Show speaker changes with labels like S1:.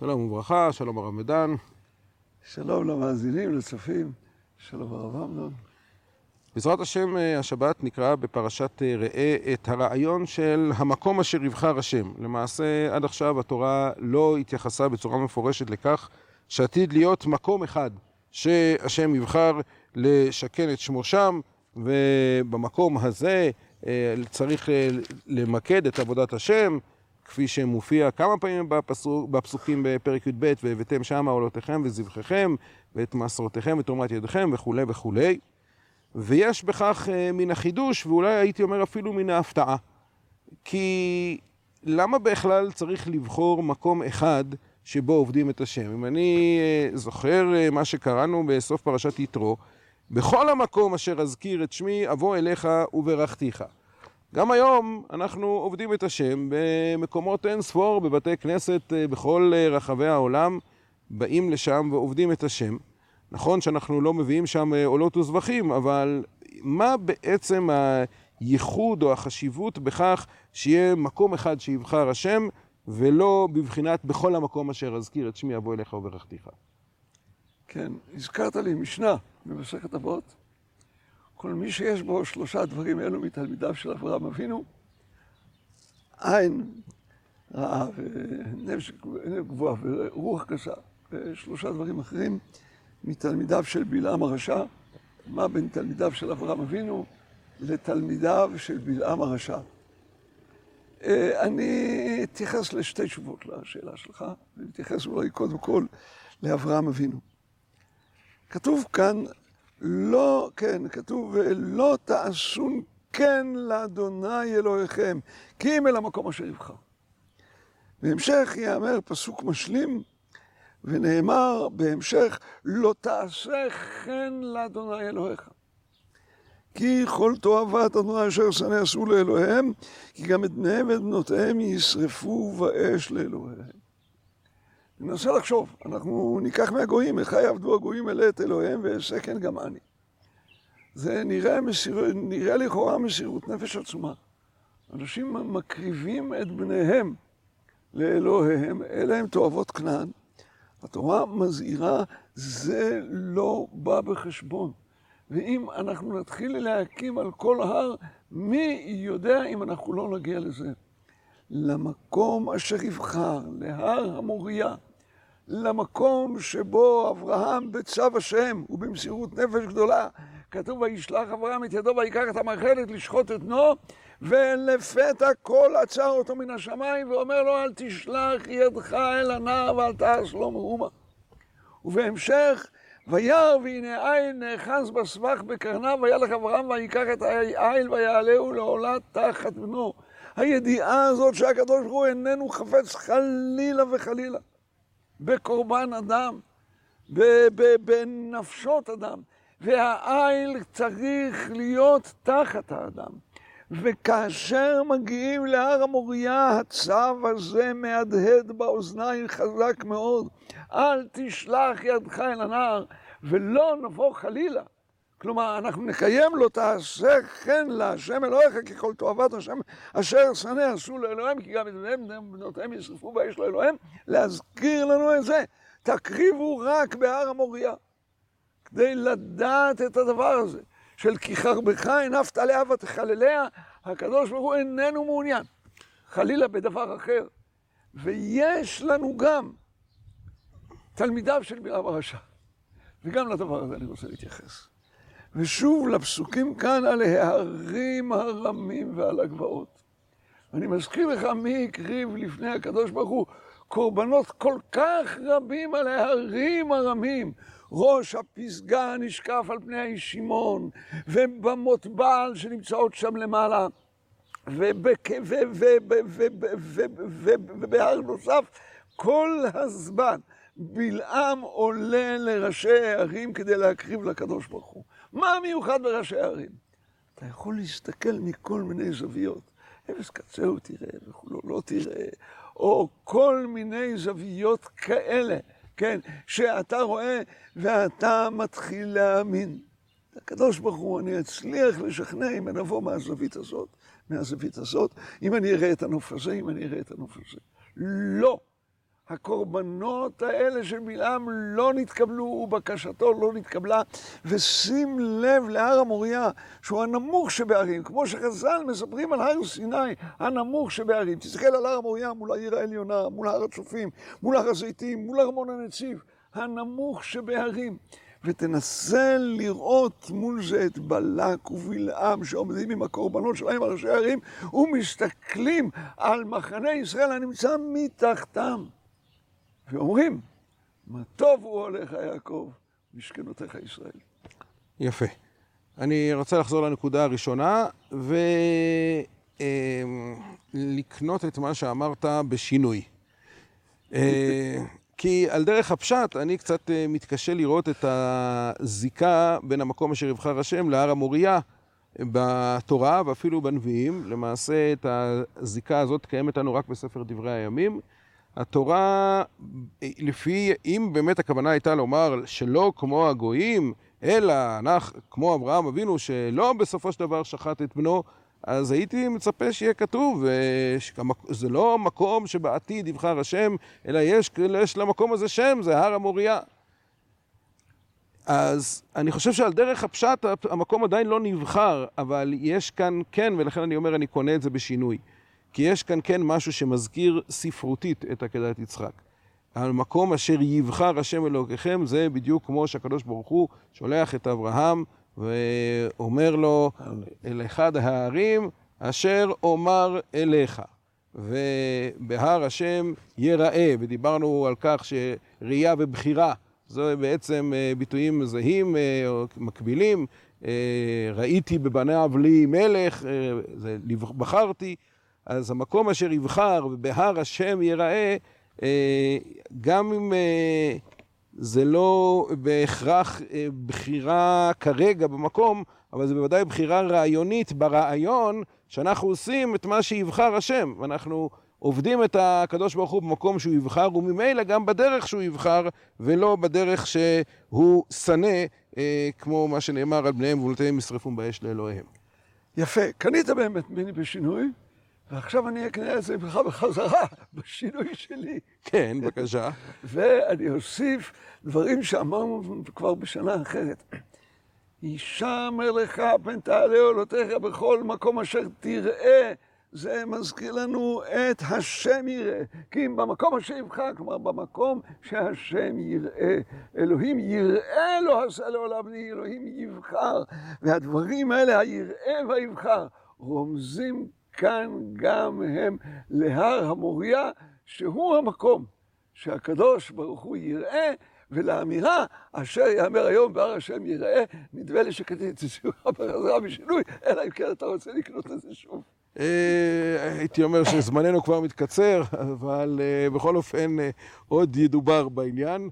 S1: שלום וברכה, שלום הרב מדן.
S2: שלום למאזינים, לצופים, שלום הרב אמנון.
S1: בעזרת השם, השבת נקרא בפרשת ראה את הרעיון של המקום אשר יבחר השם. למעשה, עד עכשיו התורה לא התייחסה בצורה מפורשת לכך שעתיד להיות מקום אחד שהשם יבחר לשכן את שמו שם, ובמקום הזה צריך למקד את עבודת השם, כפי שמופיע כמה פעמים בפסוק, בפסוקים בפרק י"ב, והבאתם שמה עולותיכם וזבחיכם, ואת מסורותיכם ותרומת ידיכם וכולי וכולי. ויש בכך מן החידוש, ואולי הייתי אומר אפילו מן ההפתעה. כי למה בכלל צריך לבחור מקום אחד שבו עובדים את השם? אם אני זוכר מה שקראנו בסוף פרשת יתרו, בכל המקום אשר אזכיר את שמי, אבוא אליך וברכתיך. גם היום אנחנו עובדים את השם במקומות אין ספור, בבתי כנסת בכל רחבי העולם, באים לשם ועובדים את השם. נכון שאנחנו לא מביאים שם עולות וזבחים, אבל מה בעצם הייחוד או החשיבות בכך שיהיה מקום אחד שיבחר השם, ולא בבחינת בכל המקום אשר אזכיר את שמי אבוא אליך וברכתיך?
S2: כן, הזכרת לי משנה במסכת אבות. כל מי שיש בו שלושה דברים אלו מתלמידיו של אברהם אבינו, עין רעה ונפש גבוהה ורוח גסה ושלושה דברים אחרים מתלמידיו של בלעם הרשע. מה בין תלמידיו של אברהם אבינו לתלמידיו של בלעם הרשע? אני אתייחס לשתי תשובות לשאלה שלך, אני אתייחס אולי קודם כל לאברהם אבינו. כתוב כאן לא, כן, כתוב, ולא תעשון כן לאדוני אלוהיכם, כי אם אל המקום אשר יבחר. בהמשך יאמר פסוק משלים, ונאמר בהמשך, לא תעשה כן לאדוני אלוהיך. כי כל תועבת אדוני אשר שנא עשו לאלוהיהם, כי גם את בניהם ואת בנותיהם ישרפו באש לאלוהיהם. ננסה לחשוב, אנחנו ניקח מהגויים, איך יעבדו הגויים אלה את אלוהיהם ואעשה כן גם אני. זה נראה, מסיר... נראה לכאורה מסירות נפש עצומה. אנשים מקריבים את בניהם לאלוהיהם, אלה הם תועבות כנען. התורה מזהירה, זה לא בא בחשבון. ואם אנחנו נתחיל להקים על כל הר, מי יודע אם אנחנו לא נגיע לזה? למקום אשר יבחר, להר המוריה, למקום שבו אברהם בצו השם ובמסירות נפש גדולה, כתוב וישלח אברהם את ידו ויקח את המאכלת לשחוט את בנו, ולפתע כל עצר אותו מן השמיים ואומר לו אל תשלח ידך אל הנער ואל תעש לו מאומה. ובהמשך וירא והנה עין נאחז בסבך בקרניו וילך אברהם ויקח את העיל ויעלהו לעולה תחת בנו. הידיעה הזאת שהקדוש ברוך הוא איננו חפץ חלילה וחלילה בקורבן אדם, בנפשות אדם, והעיל צריך להיות תחת האדם. וכאשר מגיעים להר המוריה, הצו הזה מהדהד באוזניים חזק מאוד. אל תשלח ידך אל הנער, ולא נבוא חלילה. כלומר, אנחנו נקיים לו תעשה כן להשם אלוהיך, כי כל תועבת השם אשר שנא עשו לאלוהים, כי גם את בניהם בנותיהם ישרפו באש לאלוהים, להזכיר לנו את זה. תקריבו רק בהר המוריה, כדי לדעת את הדבר הזה, של כי חרבך הנפת עליה ותחלליה, הקדוש ברוך הוא איננו מעוניין, חלילה בדבר אחר. ויש לנו גם תלמידיו של בלעם הרשע, וגם לדבר הזה אני רוצה להתייחס. ושוב לפסוקים כאן על ההרים הרמים ועל הגבעות. אני מזכיר לך מי הקריב לפני הקדוש ברוך הוא קורבנות כל כך רבים על ההרים הרמים. ראש הפסגה נשקף על פני הישימון, ובמות בעל שנמצאות שם למעלה, ובהר נוסף, כל הזמן בלעם עולה לראשי הערים כדי להקריב לקדוש ברוך הוא. מה המיוחד בראשי הערים? אתה יכול להסתכל מכל מיני זוויות. אפס קצהו תראה וכולו לא תראה, או כל מיני זוויות כאלה, כן, שאתה רואה ואתה מתחיל להאמין. הקדוש ברוך הוא, אני אצליח לשכנע אם אני אבוא מהזווית הזאת, מהזווית הזאת, אם אני אראה את הנוף הזה, אם אני אראה את הנוף הזה. לא. הקורבנות האלה של בלעם לא נתקבלו, ובקשתו לא נתקבלה. ושים לב להר המוריה, שהוא הנמוך שבערים, כמו שחז"ל מספרים על הר סיני, הנמוך שבערים. תסתכל על הר המוריה מול העיר העליונה, מול הר הצופים, מול הר הזיתים, מול ארמון הנציב, הנמוך שבערים. ותנסה לראות מול זה את בלק ובלעם שעומדים עם הקורבנות שלהם על ראשי הערים ומסתכלים על מחנה ישראל הנמצא מתחתם. ואומרים, מה טוב הוא הולך יעקב, משכנותיך ישראל.
S1: יפה. אני רוצה לחזור לנקודה הראשונה ולקנות את מה שאמרת בשינוי. אה, כי על דרך הפשט אני קצת אה, מתקשה לראות את הזיקה בין המקום אשר יבחר השם להר המוריה בתורה ואפילו בנביאים. למעשה את הזיקה הזאת קיימת לנו רק בספר דברי הימים. התורה, לפי, אם באמת הכוונה הייתה לומר שלא כמו הגויים, אלא אנחנו, כמו אברהם אבינו, שלא בסופו של דבר שחט את בנו, אז הייתי מצפה שיהיה כתוב, זה לא מקום שבעתיד יבחר השם, אלא יש, יש למקום הזה שם, זה הר המוריה. אז אני חושב שעל דרך הפשט המקום עדיין לא נבחר, אבל יש כאן כן, ולכן אני אומר אני קונה את זה בשינוי. כי יש כאן כן משהו שמזכיר ספרותית את עקדת יצחק. המקום אשר יבחר השם אלוקיכם זה בדיוק כמו שהקדוש ברוך הוא שולח את אברהם ואומר לו אל אחד ההרים אשר אומר אליך. ובהר השם יראה ודיברנו על כך שראייה ובחירה זה בעצם אה, ביטויים זהים אה, מקבילים. אה, ראיתי בבניו לי מלך, זה בחרתי אז המקום אשר יבחר ובהר השם ייראה, אה, גם אם אה, זה לא בהכרח אה, בחירה כרגע במקום, אבל זה בוודאי בחירה רעיונית ברעיון שאנחנו עושים את מה שיבחר השם. ואנחנו עובדים את הקדוש ברוך הוא במקום שהוא יבחר, וממילא גם בדרך שהוא יבחר, ולא בדרך שהוא שנא, כמו מה שנאמר על בניהם ובנותיהם ישרפום באש לאלוהיהם.
S2: יפה. קנית באמת מיני בשינוי? ועכשיו אני אקנה את זה ממך בחזרה, בשינוי שלי.
S1: כן, בבקשה.
S2: ואני אוסיף דברים שאמרנו כבר בשנה אחרת. אישה מלך פן תעלה עולותיך בכל מקום אשר תראה. זה מזכיר לנו את השם יראה. כי אם במקום אשר יבחר, כלומר במקום שהשם יראה. אלוהים יראה לא עשה לעולם בני, אלוהים יבחר. והדברים האלה, היראה והיבחר, רומזים כאן גם הם להר המוריה, שהוא המקום שהקדוש ברוך הוא יראה, ולאמירה אשר יאמר היום בהר השם יראה, נדמה לי שקטעתי זה בחזרה בשינוי, אלא אם כן אתה רוצה לקנות את זה שוב.
S1: אה, הייתי אומר שזמננו כבר מתקצר, אבל אה, בכל אופן אה, עוד ידובר בעניין.